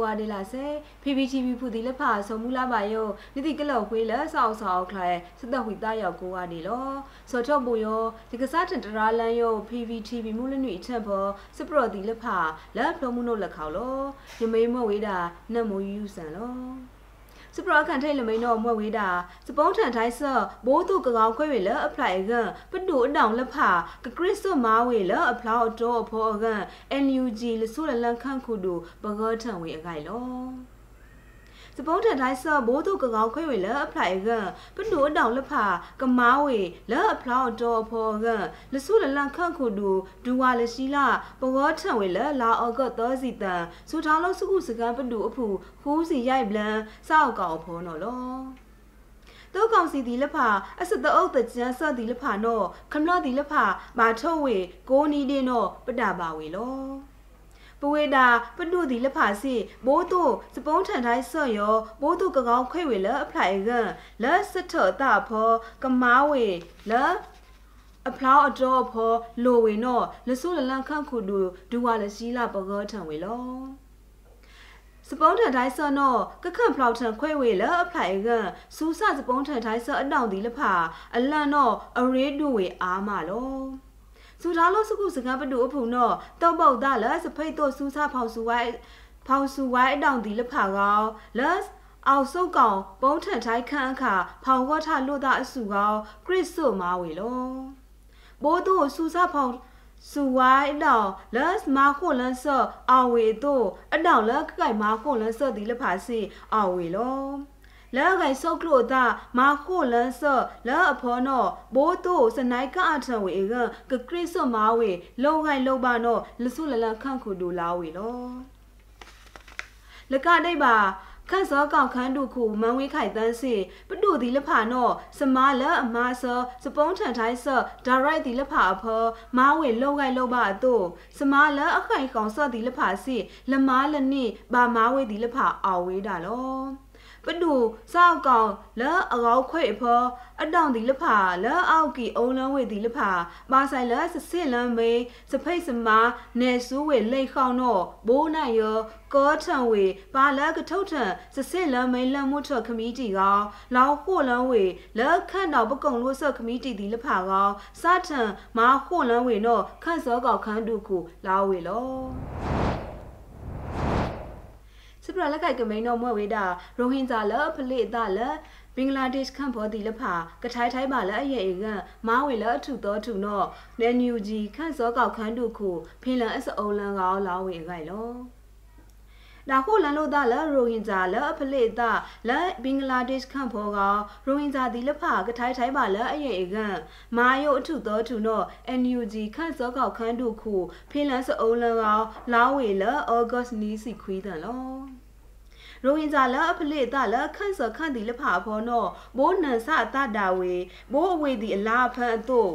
မော့ကိုအဒီလာဆေ PPTV ဖူဒီလက်ဖာဆုံမူလာပါယောနိတိကလောက်ခွေးလက်ဆောက်ဆောက်ခလိုက်စသက်ဝီသားရောက်ကိုအဒီလောစောတော့ဘူယောဒီကစားတန်တရာလန်ယော PPTV မူလနွေအချက်ဘောစပရော်ဒီလက်ဖာလက်ဖလုံးမှုလို့လက်ခေါလောယမိမော့ဝေးတာနတ်မိုးယူဆန်လော စပရခန်ထိုင်လမိန်တော့မွက်ဝေးတာစပုံးထန်တိုင်းဆော့ဘိုးသူကကောင်ခွဲဝေလအပလိုက်ကပတူအတောင်လက်ဖာကခရစ်စွမာဝေလအဖလောက်တော့ဖောက NUG လဆုလလန်ခန့်ခုတူဘဂထန်ဝေအကိုင်လော စပုံးထန်တိုင်းဆော့ဘိုးသူကကောင်ခွဲဝေလအပလိုက်ကပတူအတောင်လက်ဖာကမားဝေလအဖလောက်တော့ဖောကလဆုလလန်ခန့်ခုတူဒူဝါလရှိလာဘဂထန်ဝေလလာအောကသောစီတန်စူထောင်းလို့စုခုစကန်ပတူအဖူခူးစီရိုက်ပလန်စောက်ကောင်ဖောနော်လောတောကောင်စီဒီလဖာအစတအုပ်တကြမ်းဆတ်ဒီလဖာနော်ခမလဒီလဖာမာထုတ်ဝေကိုနီဒီနော်ပတာပါဝေလော ပဝေတာပတုဒီလဖာစီဘိုးတို့စပုံးထန်တိုင်းဆော့ရောဘိုးတို့ကကောင်းခွေဝေလအဖလိုက်ကန်လက်စထတာဖောကမားဝေလက်အဖလောက်အတော့ဖောလိုဝေနော်လဆုလလန်ခန့်ခုဒူဒူဝါလရှိလာပကောထံဝေလောစပုံးထန်တိုင်းဆော့နော်ကခန့်ဖလောက်ထန်ခွဲဝေလအဖလိုက်ကန်စူးစစပုံးထန်တိုင်းဆော့အတောင်ဒီလဖာအလန့်နော်အရေးဒူဝေအားမလော စူဒါလို့စကုစကံပတူအဖုံတော့တောက်ပေါက်သားလစဖိတ်တော့စူးစားဖောင်စူဝိုင်းဖောင်စူဝိုင်းအတောင်ဒီလဖာကောလစအောင်စုတ်ကောင်ပုံးထန်ထိုင်းခန့်အခါဖောင်ဝတ်ထလို့တာအစုကောခရစ်ဆုမာဝေလောဘိုးတို့စူးစားဖောင်စုဝိုင်းတော့လက်မာခွန်လန်းဆော့အဝေတို့အတောင်လက်ကိုက်မာခွန်လန်းဆော့ဒီလဖာစီအဝေလော လဲဂိုင်ဆုတ်ကလို့တာမာခိုလန်ဆော့လဲအဖော်နော်ဘိုးတို့စနိုက်ကအထံဝေကကခရစ်ဆော့မာဝေလုံဂိုင်လုံပါနော်လဆုလလန်ခန့်ခုဒူလာဝေလောလကဒိတ်ပါခန့်စောကောင်ခန်းတို့ခုမန်ဝေးခိုင်တန်းစီပတူဒီလဖာနော်စမားလအမားစောစပုံးထန်တိုင်းဆော့ဒါရိုက်ဒီလဖာအဖောမားဝေလုံဂိုင်လုံပါအတို့စမားလအခိုင်ကောင်ဆော့ဒီလဖာစီလမားလနိဘာမားဝေဒီလဖာအာဝေးတာလော ပဒူစောက်ကောင်လဲအကောက်ခွေဖောအတောင်ဒီလဖာလဲအောက်ကီအုံလန်းဝေဒီလဖာပါဆိုင်လဲစစစ်လန်းမေစဖိတ်စမာနေဆူဝေလိတ်ခေါင်တော့ဘိုးနိုင်ရောကောထံဝေပါလကထုတ်ထံစစစ်လန်းမေလန်မှုထခမီတီကောလောင်ခိုလန်းဝေလဲခန့်တော်ပကုံလို့ဆခမီတီဒီလဖာကောစထံမာခိုလန်းဝေနော်ခန့်စောကောက်ခန်းတုခုလာဝေလော စပရလက်ကကမိန်တော့မွဲဝေတာရိုဟင်ဂျာလဖလေတာလဘင်္ဂလားဒေ့ရှ်ခန့်ဘောဒီလဖာကထိုင်ထိုင်ပါလအရဲ့ကမားဝေလအထုတော်ထုနော်နန်ယူဂျီခန့်စောကောက်ခန်းတုခုဖင်လန်အစအုံလန်ကောလာဝေခိုင်လောဒါခုလန်လို့တာလရိုဟင်ဂျာလအဖလေတာလဘင်္ဂလားဒေ့ရှ်ခန့်ဖောကရိုဟင်ဂျာဒီလဖာကထိုင်ထိုင်ပါလအရဲ့ကမာယုအထုတော်ထုနော် NUG ခန့်စောကောက်ခန်းတုခုဖင်လန်စအုံလန်ကောလာဝေလဩဂတ်နီစီခွေးတန်လော ရိုဟင်ဂျာလာအဖလေတာလာခန့်စခန့်ဒီလဖာဖောနောဘိုးနန်စအတတာဝေဘိုးအဝေဒီအလားဖန်အတို့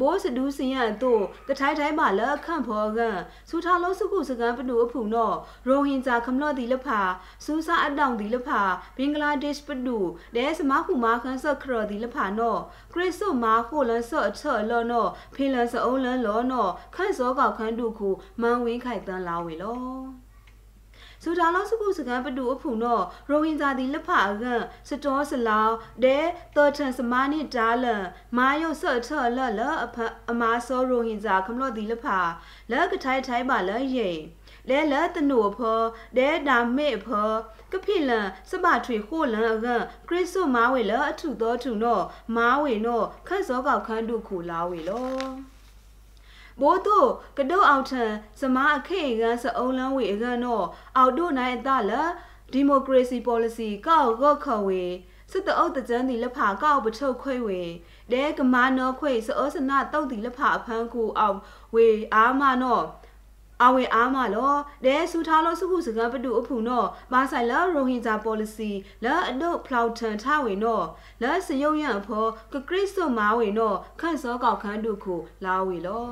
ဘိုးစဒူးစင်ရတို့ကထိုင်ထိုင်မှာလက်ခန့်ဖောကန်စူထားလုံးစုခုစကန်ပတူအဖူနော်ရိုဟင်ဂျာခမလော့ဒီလဖာစူစာအတောင်ဒီလဖာဘင်္ဂလားဒေ့ရှ်ပတူဒဲစမခုမာခန်းဆော့ခရော်ဒီလဖာနော်ခရစ်ဆုမာခိုလန်ဆော့အချော့လော်နော်ဖေလန်စအုံးလန်လော်နော်ခန့်စောကောက်ခန်းတူခုမန်ဝင်းခိုင်တန်းလာဝေလော စူဒါလောက်စကုစကန်ပတူအဖုနောရိုဟင်ဂျာဒီလက်ဖာကန်စတောစလောင်းဒဲတော်ထန်စမာနိတာလန်မာယုဆော့ထော်လလအဖအမာဆောရိုဟင်ဂျာခမလို့ဒီလက်ဖာလက်ကထိုင်ထိုင်ပါလယေလဲလဲတနုဖောဒဲဒါမေဖောကဖိလန်စပထွေခိုလန်အကန်ခရစ်ဆုမာဝေလအထုတော်ထုနောမာဝေနောခတ်စောကောက်ခန်းတုခုလာဝေလော ဘိုးတို့ကတုတ်အောင်ထံစမားအခေကန်းစအုံလန်းဝေအကန်တော့အောက်တို့နိုင်အတလဒီမိုကရေစီ policy ကောက်ကော့ခဝေစစ်တအုပ်တကြမ်းဒီလက်ဖာကောက်ပထုတ်ခွေဝေဒဲကမာနောခွေစောစနာတောက်ဒီလက်ဖာအဖန်းကူအောင်ဝေအာမနော အဝေအားမလောဒဲဆူထားလို့စုခုစကပတူအဖူနောမာဆိုင်လာရိုဟင်ဂျာ policy လာအဒုဖလောက်ထန်ထဝေနောလာစယုံရအဖောကခရစ်ဆုမာဝေနောခန့်စောကောက်ခန်းတုခုလာဝေလော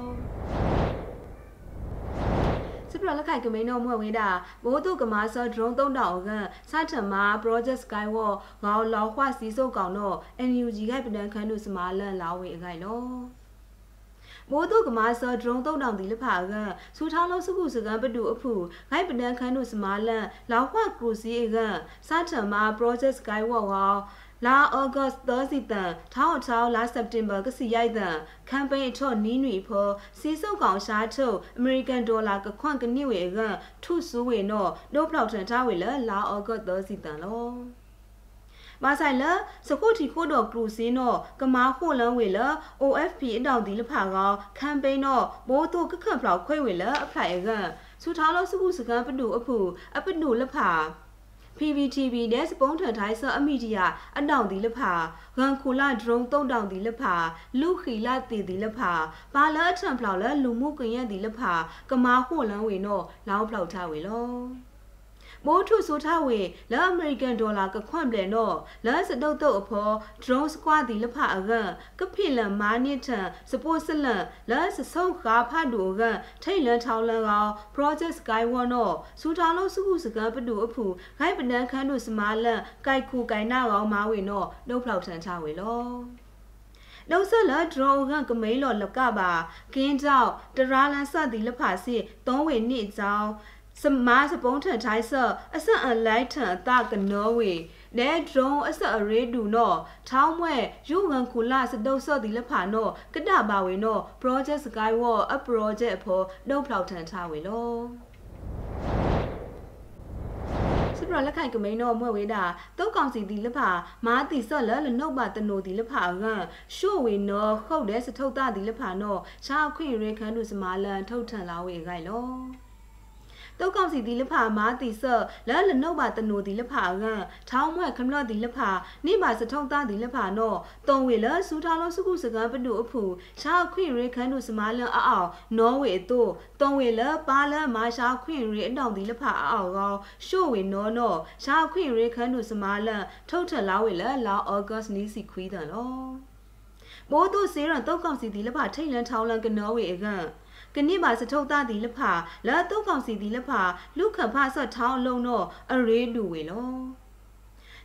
စပရလခိုင်ကမိန်တော့မွေဝေးတာဘိုးတုကမာဆောဒရုန်း3000ကစထမ project skywalk ငေါလောခွစီစုတ်ကောင်တော့ NUG ကပဒန်ခန်းတို့စမာလန်လာဝေအခိုင်လော မိုးတုကမာဆောဒရုံတုံတောင်ဒီလဖာကစူထောင်းလုံးစုခုစကန်ပတူအဖူဂိုက်ပဒန်ခန်းတို့စမာလန်လောက်ခွကရူစီကစာထမာ project skywalk ဟောလာဩဂတ်30တန်ထောင်းထောင်းလာစက်တင်ဘာကစီရိုက်တန်ကမ်ပိန်းအထော့နီးနွေဖောစီစုပ်ကောင်ရှားထုတ်အမေရိကန်ဒေါ်လာကခွန့်ကနိဝေကထုဆူဝေနော့ဒိုပလောက်ထန်ထားဝေလလာဩဂတ်30တန်လော မာဆိုင်လစကုတီခိုတော်ကရူစင်းတော့ကမာခိုလန်ဝေလ OFP အတောင်ဒီလဖာကောကမ်ပိန်းတော့ဘိုးတို့ကခန့်ဖလောက်ခွဲဝေလအဖလိုက်အကစူထားလို့စကုစကန်ပတူအဖူအပနုလဖာ PVTV နဲ့စပုံးထန်ထိုင်းဆအမီဒီယာအတောင်ဒီလဖာဂန်ခိုလာဒရုံတုံတောင်ဒီလဖာလူခီလာတီဒီလဖာပါလာအထံဖလောက်လဲလူမှုကွန်ရက်ဒီလဖာကမာဟိုလန်ဝေနော်လောင်းဖလောက်ထားဝေလော မိုးထုဆိုထားဝေလာအမေရိကန်ဒေါ်လာကခွန့်ပြန်တော့လာစတုတ်တုတ်အဖော် drone squad ဒီလဖအကကဖိလန်မာနိထန်စပိုစလန်လာစဆုတ်ကာဖတ်တူကထိတ်လန်ထောင်းလန်ကောင် project skyward တော့စူထောင်းလို့စုခုစကပတူအဖူခိုင်ပနန်းခန်းတို့စမာလန်ကြိုက်ခုကြိုင်နာကောင်မာဝေတော့နှုတ်ဖောက်ထန်ချဝေလောနှုတ်ဆက်လာဒရောကကမိန်လော်လကပါကင်းကြောက်တရာလန်စသည်လဖစီသုံးဝေနှစ်ကြောင်း စမားစပုံးထန်ထိုင်းဆအဆက်အလိုက်ထန်အတကနောဝေနဲဒရုံအဆက်အရေးဒူနောထောင်းမွဲယူငန်ကူလာစတုတ်ဆော့ဒီလဖာနောကဒပါဝေနော project skywalk a project အဖို့နှုတ်ဖောက်ထန်ထားဝေလောစပရလက်ခိုင်ကမိန်တော့မွဲ့ဝေးတာတုတ်ကောင်စီဒီလဖာမားတီဆော့လလနှုတ်ပါတနိုဒီလဖာကရှို့ဝေနောခုတ်တဲ့စထုတ်တာဒီလဖာနောရှားခွင့်ရေခန်းတို့စမာလန်ထုတ်ထန်လာဝေခိုင်လော တောက်ကောင်စီဒီလဖာမာတီဆော့လဲလနှုတ်ပါတနိုဒီလဖာကထောင်းမွဲခမလော့ဒီလဖာနိမာစထုံသားဒီလဖာနော့တုံဝေလစူထားလို့စုခုစကားပတူအဖူရှာခွင့်ရခန်းတို့စမာလန်အအောင်နော်ဝေတို့တုံဝေလပါလမာရှာခွင့်ရအတောင်ဒီလဖာအအောင်ကောရှို့ဝေနော်နော့ရှာခွင့်ရခန်းတို့စမာလန်ထုတ်ထလာဝေလလာအောဂတ်နီစီခွီးတယ်လောမိုးတို့စေရန်တောက်ကောင်စီဒီလဖာထိတ်လန်ထောင်းလန်ကနော်ဝေအကန် ကနိပါစထုတ်သားဒီလဖာလာတုတ်ကောင်စီဒီလဖာလူခဖဆော့ထောင်းလုံးတော့အရေးလူဝေလော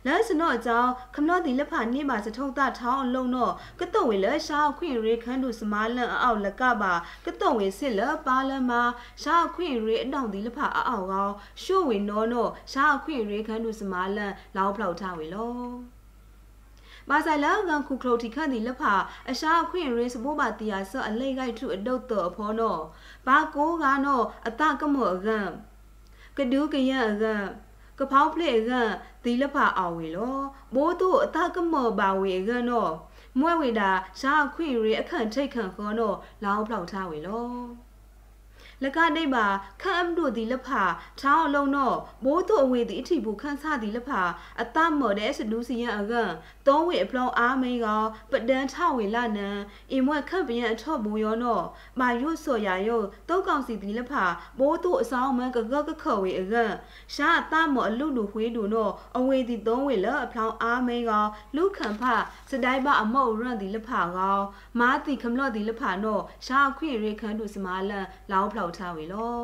လဲစနော့အကြောင်းခမလို့ဒီလက်ဖာနေပါစထုံတာထောင်းအလုံးတော့ကတုံဝေလဲရှာခွင့်ရေခန်းတို့စမားလန်အောက်လကပါကတုံဝေစစ်လပါလမရှာခွင့်ရေအတောင်ဒီလက်ဖာအောက်ကောရှို့ဝေနော်တော့ရှာခွင့်ရေခန်းတို့စမားလန်လောင်းဖလောက်ထားဝေလော မာဆိုင်လာကန်ခုခလိုတီခန့်ဒီလက်ဖာအရှာအခွင့်ရေးစပိုးပါတီယာဆော့အလိတ်ကိုက်ထုအတုတ်တော်အဖောနောဘာကိုကနောအတကမောအကံကဒူးကရအကံကဖောင်းဖလေကဒီလက်ဖာအောင်ဝေလောဘိုးတို့အတကမောပါဝေကနောမွဲဝေတာရှာအခွင့်ရေးအခန့်ထိတ်ခန့်ခေါ်နောလောင်းဖောက်ထားဝေလော လကနေပါခန့်အမ်တို့ဒီလဖာထောင်းအလုံးတော့ဘိုးတို့အဝေဒီအထီဘူးခန့်ဆဒီလဖာအတမော်တဲ့စလူစီယံအကန်သုံးဝေအပလောင်းအားမင်းကပဒန်ထဝေလနံအင်မွက်ခန့်ပရင်အထော့ဘူရောတော့မာရွတ်စော်ရရုပ်တောက်ကောင်စီဒီလဖာဘိုးတို့အဆောင်မန်ကကကခဝေအကန်ရှာအတမော်အလူလူခွေးတို့တော့အဝေဒီသုံးဝေလအပလောင်းအားမင်းကလူခံဖစတိုင်ပါအမော့ရန်ဒီလဖာကမာတီခမလော့ဒီလဖာတော့ရှာခွေရေခန်းတို့စမာလန်လောင်းဖလောက်ထားဝေလော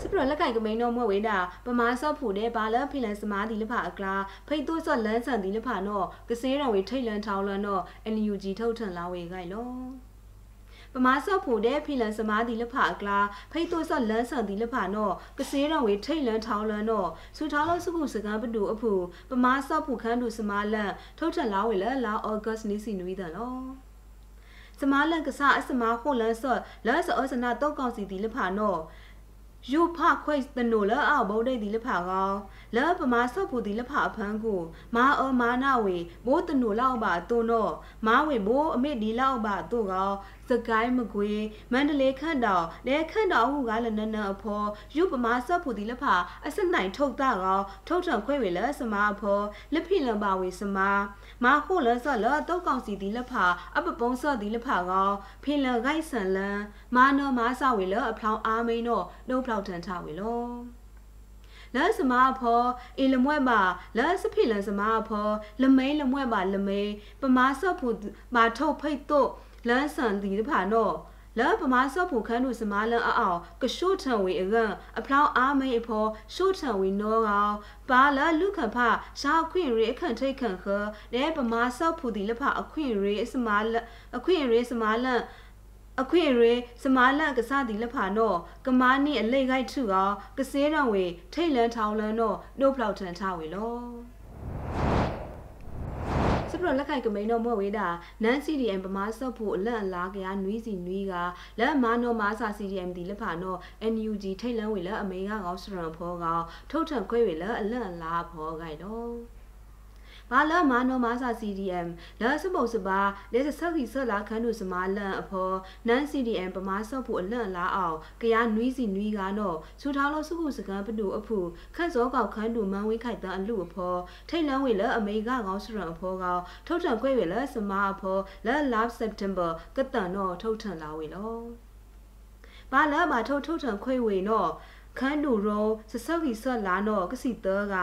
စပရလက်ကင်ကမိန်တော့မွဲ့ဝေးတာပမာဆော့ဖူတဲ့ဘာလဖီလန်စမားဒီလဖအကလာဖိတ်သွဆော့လန်းဆန်ဒီလဖနော်ကစေးရံဝေထိတ်လန်ထောင်းလန်တော့ NUG ထုတ်ထန်လာဝေခိုင်လောပမာဆော့ဖို့တဲ့ဖီလန်စမားဒီလဖအကလာဖိတ်သွဆော့လန်းဆန်ဒီလဖနော်ကစေးရံဝေထိတ်လန်ထောင်းလန်တော့စူထားလို့စုခုစကံပတူအဖူပမာဆော့ဖို့ခန်းတူစမားလန်ထုတ်ထန်လာဝေလလာဩဂတ်နီစီနွီးတယ်လော စမားလန်ကစားအစမားခိုလန်ဆော့လာဆော့စနာတောက်ကောင်စီဒီလဖာနော်ယူဖခွိတနိုလအဘုဒ္ဓဒီလဖာကောလောပမာဆော့ဖူဒီလဖာအဖန်းကိုမာအောမာနာဝေဘိုးတနိုလောက်ပါတုံတော့မာဝေဘိုးအမေဒီလောက်ပါတုကောစကိုင်းမကွေမန္တလေးခန့်တော်လဲခန့်တော်ဟုကလည်းနနအဖော်ယူပမာဆော့ဖူဒီလဖာအစနိုင်ထုတ်တာကောထုတ်ထံခွဲဝေလစမာအဖော်လက်ဖိလံပါဝေစမာ မာခိုလဆော့လတောက်ကောင်စီဒီလဖာအပပုံဆော့ဒီလဖာကောဖိလံဂိုက်ဆန်လန်မာနောမာဆဝေလအဖောင်းအားမိန်တော့နှုတ်ဖောက်ထန်ထဝေလောလစမအဖော်အီလမွဲ့ပါလစဖိလစမအဖော်လမိန်လမွဲ့ပါလမိန်ပမာဆော့ဖူမာထုတ်ဖိတ်တော့လန်ဆန်ဒီတဖာတော့ လောပမာဆော့ဖို့ခန်းတို့စမားလန်အောင်ကရှို့ထံဝေအကန်အဖလောင်းအားမိတ်အဖော်ရှို့ထံဝေနောကောင်ပါလာလူခဖရှားခွင့်ရေအခန့်ထိတ်ခန့်ခနဲပမာဆော့ဖို့ဒီလဖအခွင့်ရေစမားလအခွင့်ရေစမားလန်အခွင့်ရေစမားလန့်ကစားတီလက်ဖာနော်ကမားနိအလိတ်ခိုက်ထုအောင်ကစေးတော်ဝေထိတ်လန်းထောင်းလန်းတော့နှုတ်ဖလောက်ထန်ထဝေလော စပရလက်ခိုက်ကမိန်တော့မွဲ့ဝေးတာနန်း CDM ပမာဆော့ဖို့အလန့်အလားကရနွီးစီနွီးကလက်မာနော်မာစာ CDM ဒီလက်ဖာနော် NUG ထိတ်လန်းဝေလက်အမေကကောင်းစရံဖောကထုတ်ထန်ခွဲဝေလက်အလန့်အလားဖောကိုင်တော့ ဘာလမနောမာစာ CDM လာစမုတ်စပါလေစဆက်ခီဆက်လာခန်းတို့စမာလန်အဖော်နန်း CDM ပမာဆော့ဖို့အလန့်လာအောင်ကရနွီးစီနွီးကားတော့စူထားလို့စုခုစကန်ပတူအဖူခန့်စောကောက်ခန်းတို့မန်ဝေးခိုက်တန်အလူအဖော်ထိတ်လန်းဝေလအမေကကောင်းစရံအဖော်ကောထုတ်ထန်ခွဲဝေလစမာအဖော်လာ last September ကတန်တော့ထုတ်ထန်လာဝေလောဘာလာမထုတ်ထုတ်ထန်ခွဲဝေနော် ခန်းတူရောစစောက်ကြီးဆော့လာတော့ကစီတောက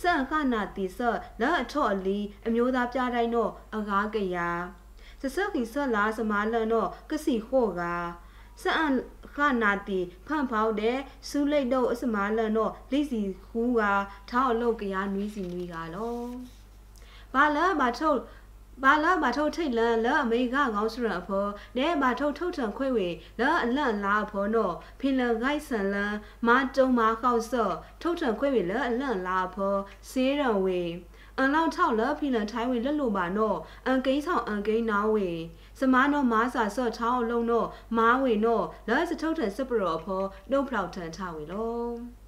စန့်ခနာတီဆော့လာအထော့အလီအမျိုးသားပြတိုင်းတော့အကားကရစစောက်ကြီးဆော့လာစမာလန်တော့ကစီခို့ကစန့်ခနာတီဖန့်ဖောက်တဲ့စူးလိတ်တော့အစမာလန်တော့လိစီခူးကထောင်းအလုတ်ကရနွီးစီနွီးကလောဘာလာမထုတ် ဘာလာမထုတ်ထိတ်လန်လာအမေကကောင်းစရအဖော်နဲမထုတ်ထုတ်ထံခွေဝေလာအလန့်လာအဖော်နော်ဖင်လန်ဂိုက်ဆန်လန်မတုံမာခောက်ဆော့ထုတ်ထံခွေဝေလာအလန့်လာအဖော်စေးရံဝေအန်လောက်ထောက်လဖီလန်ထိုင်းဝေလက်လိုပါနော်အန်ကိန်းဆောင်အန်ကိန်းနာဝေစမားနော်မားစာဆော့ထောင်းအလုံးနော်မားဝေနော်လာစထုတ်ထံစပရောဖော်နှုတ်ဖောက်ထန်ထဝေလော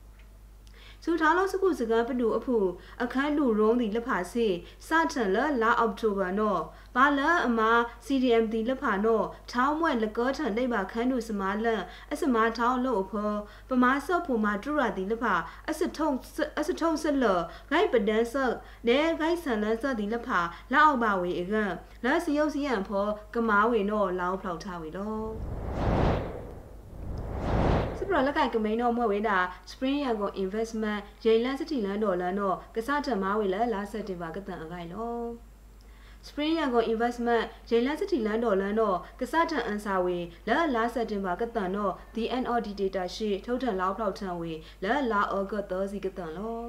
စူထားလို့စကုစကပတူအဖူအခန်းလူရုံးဒီလက်ဖာစီစထန်လလာအောက်တိုဘာနော်ဘာလအမ CDM ဒီလက်ဖာနော်ထောင်းမွဲ့လကောထန်ဒိတ်ပါခန်းလူစမာလန်အစမာထောင်းလို့အဖောပမာဆော့ဖူမာဒူရာဒီလက်ဖာအစထုံအစထုံဆက်လဂိုက်ပဒန်ဆော့နဲဂိုက်ဆန်လန်ဆော့ဒီလက်ဖာလောက်အောက်ပါဝေအကန်လာစီယုတ်စီယန်ဖောကမားဝေနော်လောင်းဖောက်ထားဝေတော့ ပရလက်ကင်ကမိန်တော့မွဲ့ဝေးတာ Spring Yangon Investment ရိန်လန်စတီလန်ဒေါ်လန်တော့ကစားထမားဝေးလဲလာဆက်တင်ပါကတန်အကိုင်လော Spring Yangon Investment ရိန်လန်စတီလန်ဒေါ်လန်တော့ကစားထန်အန်စာဝေလဲလာဆက်တင်ပါကတန်တော့ The NOD data ရှိထုတ်ထန်လောက်ဖောက်ထန်ဝေလဲလာဩဂတ်သောစီကတန်လော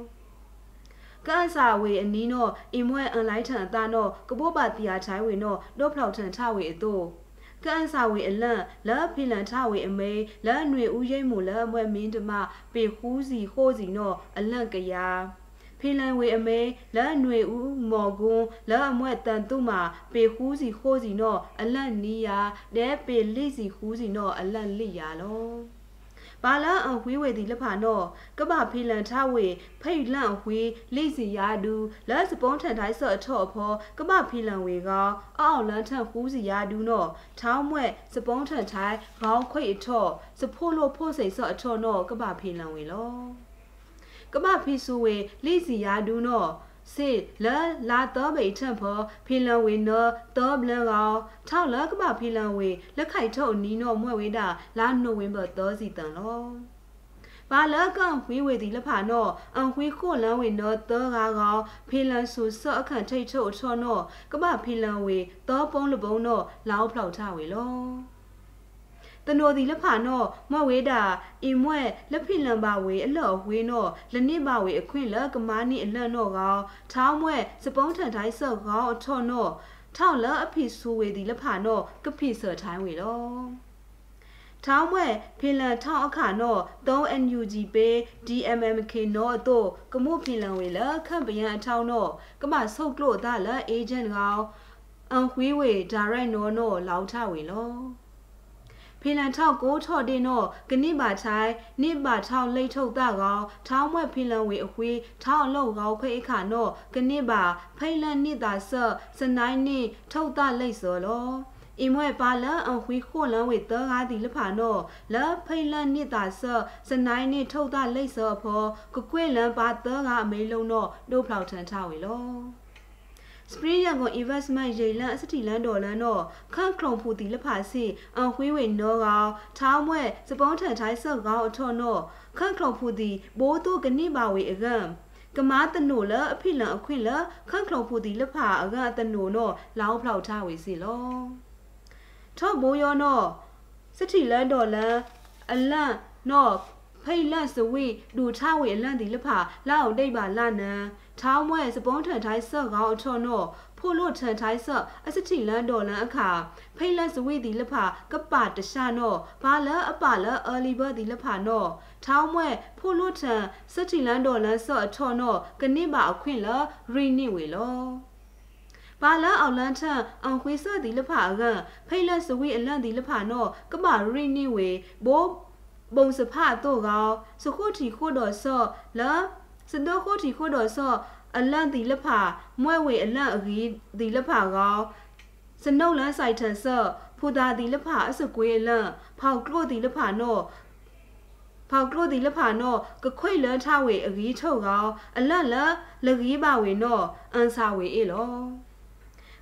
ကန်စာဝေအနီးတော့အင်မွဲအန်လိုက်ထန်အတာတော့ကပိုးပါတီယာချိုင်းဝေတော့တော့ဖောက်ထန်ထဝေအတော့ ကန်စာဝေအလန့်လက်ဖိလန်ထဝေအမေလက်အနွေဦးရိတ်မူလက်အမွဲမင်းတမပေခူးစီဟိုးစီနော်အလန့်ကရာဖိလန်ဝေအမေလက်အနွေဦးမော်ကွန်းလက်အမွဲတန်သူမှာပေခူးစီဟိုးစီနော်အလန့်နီးယာတဲပေလိစီခူးစီနော်အလန့်လိယာလော ဘာလန်အဝေးဝေဒီလက်ဖာနော်ကပဖီလန်ထဝေဖိတ်လန့်ဝေလိစီယာဒူလက်စပွန်ထန်တိုင်းဆော့အထော့အဖောကပဖီလန်ဝေကအောက်လန်ထန်ခူးစီယာဒူနော်ထောင်းမွဲ့စပွန်ထန်တိုင်းခေါင်းခွိတ်အထော့စဖိုးလို့ဖို့စိတ်ဆော့အထော့နော်ကပဖီလန်ဝေလောကပဖီဆူဝေလိစီယာဒူနော် စေလာလာတော့ဘေထံဖောဖီလန်ဝေနော်တော့ဘလန်ကောင်ထောက်လကမဖီလန်ဝေလက်ခိုက်ထုတ်နီနော်မွဲ့ဝေတာလာနိုဝင်ဘာတော့စီတန်လောဘာလကန်ဝေးဝေဒီလဖာနော်အန်ဝေးခိုလန်ဝေနော်တောကားကောင်ဖီလန်ဆူဆော့အခန့်ထိတ်ထုတ်ချောနော်ကမဖီလန်ဝေတောပုံးလပုံးနော်လောင်းဖောက်ထဝေလော တနိုဒီလက်ဖာနော့မဝေးတာအင်မွဲလက်ဖိလံပါဝေအလော့ဝေးနော့လနစ်ပါဝေအခွင့်လကမာနီအလန့်နော့ကောထောင်းမွဲစပုံးထန်တိုင်းဆော့ကောအထော့နော့ထောက်လအဖိဆူဝေဒီလက်ဖာနော့ကဖိဆော့ထိုင်းဝေလောထောင်းမွဲဖင်လန်ထောင်းအခါနော့ 3NUG ပေ DMMK နော့တို့ကမှုဖင်လန်ဝေလခန့်ပယံအထောင်းနော့ကမဆုတ်လို့ဒါလအေဂျင့်ကောင်အန်ခွေးဝေ direct နော့နော့လောက်ထဝေလော ဖီလန်ထောက်ကိုထော့တင်တော့ကနိပါချိုင်နိပါထောက်လိတ်ထုတ်တာကောင်ထောင်းမွဲ့ဖီလန်ဝေအခွေးထောင်းအလောက်ကောင်ခွေအခါတော့ကနိပါဖိလန်နိတာဆော့စနိုင်နိထုတ်တာလိတ်စောလောအင်မွဲပါလန်အဝီခိုလန်ဝေတောကားဒီလဖာနောလာဖိလန်နိတာဆော့စနိုင်နိထုတ်တာလိတ်စောဖောကကွေလန်ပါတောကားအမေလုံးတော့ဒုဖောက်ထန်ထဝေလော စပရီယံကို investment ရေလန်အစတီလန်ဒေါ်လန်တော့ခန့်ခုံဖူတီလက်ဖာစီအန်ခွေးဝေနောကောင်ထောင်းမွဲစပုံးထန်ထိုင်းဆော့ကောင်အထော့နော်ခန့်ခုံဖူတီဘိုးတို့ကနိပါဝေအကံကမာတနိုလအဖိလန်အခွင့်လခန့်ခုံဖူတီလက်ဖာအကအတနိုနော်လောင်းဖောက်ထားဝေစီလောထော့ဘိုးရောနော်စတိလန်ဒေါ်လန်အလန့်နော်ဖိတ်လန့်စဝိဒူထဝေအလန့်ဒီလဖာလာအောင်တိတ်ပါလာနန် ထောင်းမွဲစပွန်ထန်ထိုင်းဆော့ကောင်းအချော်နော်ဖိုလို့ထန်ထိုင်းဆော့အစတိလန်ဒေါ်လန်အခါဖိတ်လန့်စဝိဒီလဖာကပတရှာနော်ဘာလအပလအလီဘဒီလဖာနော်ထောင်းမွဲဖိုလို့ထန်စတိလန်ဒေါ်လန်ဆော့အချော်နော်ကနစ်ပါအခွင့်လရီနိဝေလောပါလာအောင်လန်းထန်အောင်ခွေးစော့ဒီလဖာကဖိတ်လက်စဝိအလန့်ဒီလဖာနော်ကမရိနိဝေဘိုးပုံစဖတော့ကောစခုတီခိုတော်ဆော့လာ စဒခိုတီခိုတော်ဆော့အလန့်ဒီလဖာမွဲဝေအလန့်အကြီးဒီလဖာကောစနုတ်လန်းဆိုင်ထန်ဆော့ဖူတာဒီလဖာအစကွေးအလန့်ဖောက်ကလို့ဒီလဖာနော်ဖောက်ကလို့ဒီလဖာနော်ကခွိလန်းထဝေအကြီးထုတ်ကောအလန့်လလကြီးပါဝေနော်အန်စာဝေအေလော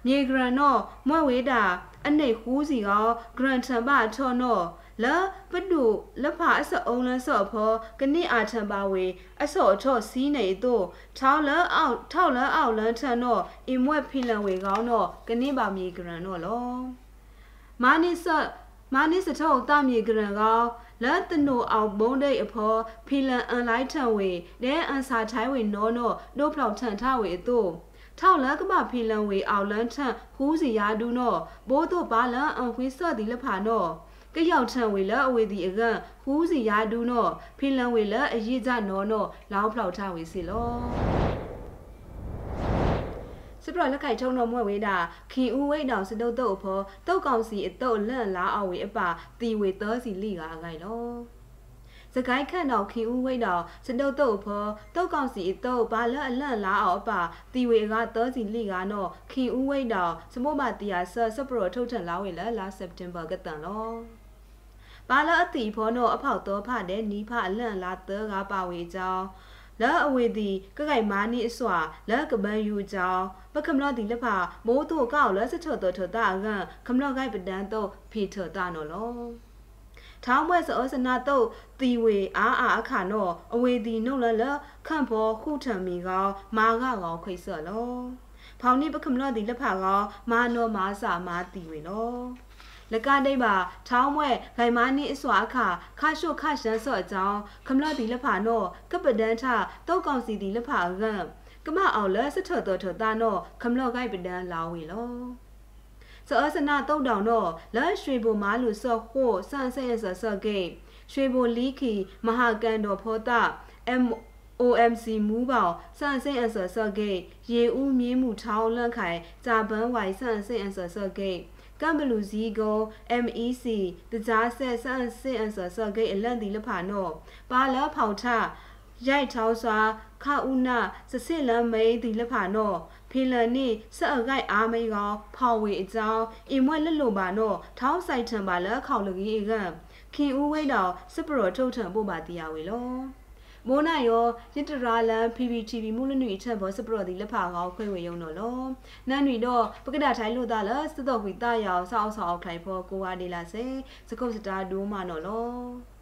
မြေဂရန်နော်မွဲဝေတာအနေခူးစီကောဂရန်ထံပါထော်နော် လာပဒုလဖာအစအုံလဆော့ဖောကနိအာထံပါဝေအဆော့အချော့စီးနေတို့ထောင်းလအောက်ထောက်လအောက်လန်းထန်တော့အင်မွက်ဖိလန်ဝေကောင်းတော့ကနိပါမြေဂရန်တော့လောမာနိဆော့မာနိစထောတာမြေဂရန်ကောလာတနိုအောင်ဘုံဒိတ်အဖော်ဖီလန်အန်လိုက်ထံဝေဒဲအန်စာထိုင်းဝေနောနောဒို့ဖောက်ထန်ထဝေတို့ထောက်လကမဖီလန်ဝေအောင်လန်းထန်ဟူးစီယာဒူနောဘိုးတို့ပါလန်အန်ခွေးဆော့ဒီလဖာနော ကရောက်ထံဝေလအဝေဒီအကဟူးစီယာဒူနောဖီလန်ဝေလအရေးကြနောနောလောင်းဖောက်ထဝေစီလောစပရလက်ခိုက်ထုံတော်မွဲ့ဝေးတာခင်ဦးဝိတ်တောင်စတုတ်တုတ်အဖောတုတ်ကောင်စီအတုတ်လန့်လားအဝေအပါတီဝေသောစီလိကာအကိုင်လောစကိုင်းခန့်တော်ခင်ဦးဝိတ်တော်စတုတ်တုတ်ဖောတုတ်ကောင်စီအတုတ်ဘာလအလန့်လားအောင်အပါတီဝေကသောစီလိကာနော်ခင်ဦးဝိတ်တော်စမို့မတီယာဆစပရထုတ်ထန်လာဝေလလာစက်တင်ဘာကတန်လော ပါလအတီဖောနောအဖောက်တော်ဖတဲ့နီးဖအလန့်လာသောကပါဝေကြောင်းလာအဝေဒီကကိုင်မာနီအစွာလာကပန်ယူကြောင်းပကမလဒီလဖာမိုးတို့ကောက်လဲစချော့တော်ထတာကကမလကိုင်ပဒန်တော့ဖေထတာနော်လောထောင်းပွဲစောစနာတော့တီဝေအာအာအခါနောအဝေဒီနှုတ်လလခန့်ဖောခုထံမီကောမာကကောခိတ်ဆော့လောဖောင်နိပကမလဒီလဖာကောမာနောမာစာမာတီဝေလော လကဒိပါထောင်းမွဲဂိုင်မာနီအစွာအခါခါရှုခရှန်စော့အကြောင်းခမလဒီလဖာနောကပဒန်ထတောက်ကောင်စီဒီလဖာကံကမအောင်လဲစထတော်ထတာနောခမလဂိုင်ပဒန်လာဝေလောစောစနာတုတ်တောင်တော့လဲရွှေဘိုမားလူစော့ခို့ဆန်ဆဲဆဆော့ဂိတ်ရွှေဘိုလီခီမဟာကန်တော်ဖောတာ M OMC မူးပေါဆန်စင်အဆော့ဆော့ဂိတ်ရေဦးမြင်းမှုထောင်းလန့်ခိုင်ဂျာပန်ဝိုင်ဆန်စင်အဆော့ဆော့ဂိတ် ကမ်ဘလူဇီကို MEC တကြားဆက်ဆန်စင်အဆော့ဆော့ဂိတ်အလန့်ဒီလဖာနောပါလာဖောက်ထရိုက်ထောင်းစွာခါဥနာစစစ်လမ်းမိန်ဒီလက်ဖာနောဖီလန်နိစအဂိုက်အားမိန်ကောဖော်ဝေအကြောင်းအင်မွက်လက်လိုပါနောထောင်းဆိုင်ထံပါလက်ခေါလကြီးကခင်ဦးဝိတ်တော်စပရောထုတ်ထံပို့ပါတရားဝေလော မိုးနိုင်ရောရစ်တရာလန် PPTV မူလနွေချက်ဘောစပရောဒီလက်ဖာကောခွဲဝေယုံတော့လောနန်နွေတော့ပကဒထိုင်းလို့တာလစတော့ဝီတာယောင်ဆောက်ဆောက်ခိုင်ဖို့ကိုဝါဒီလာစေစကုတ်စတာဒိုးမနော်လော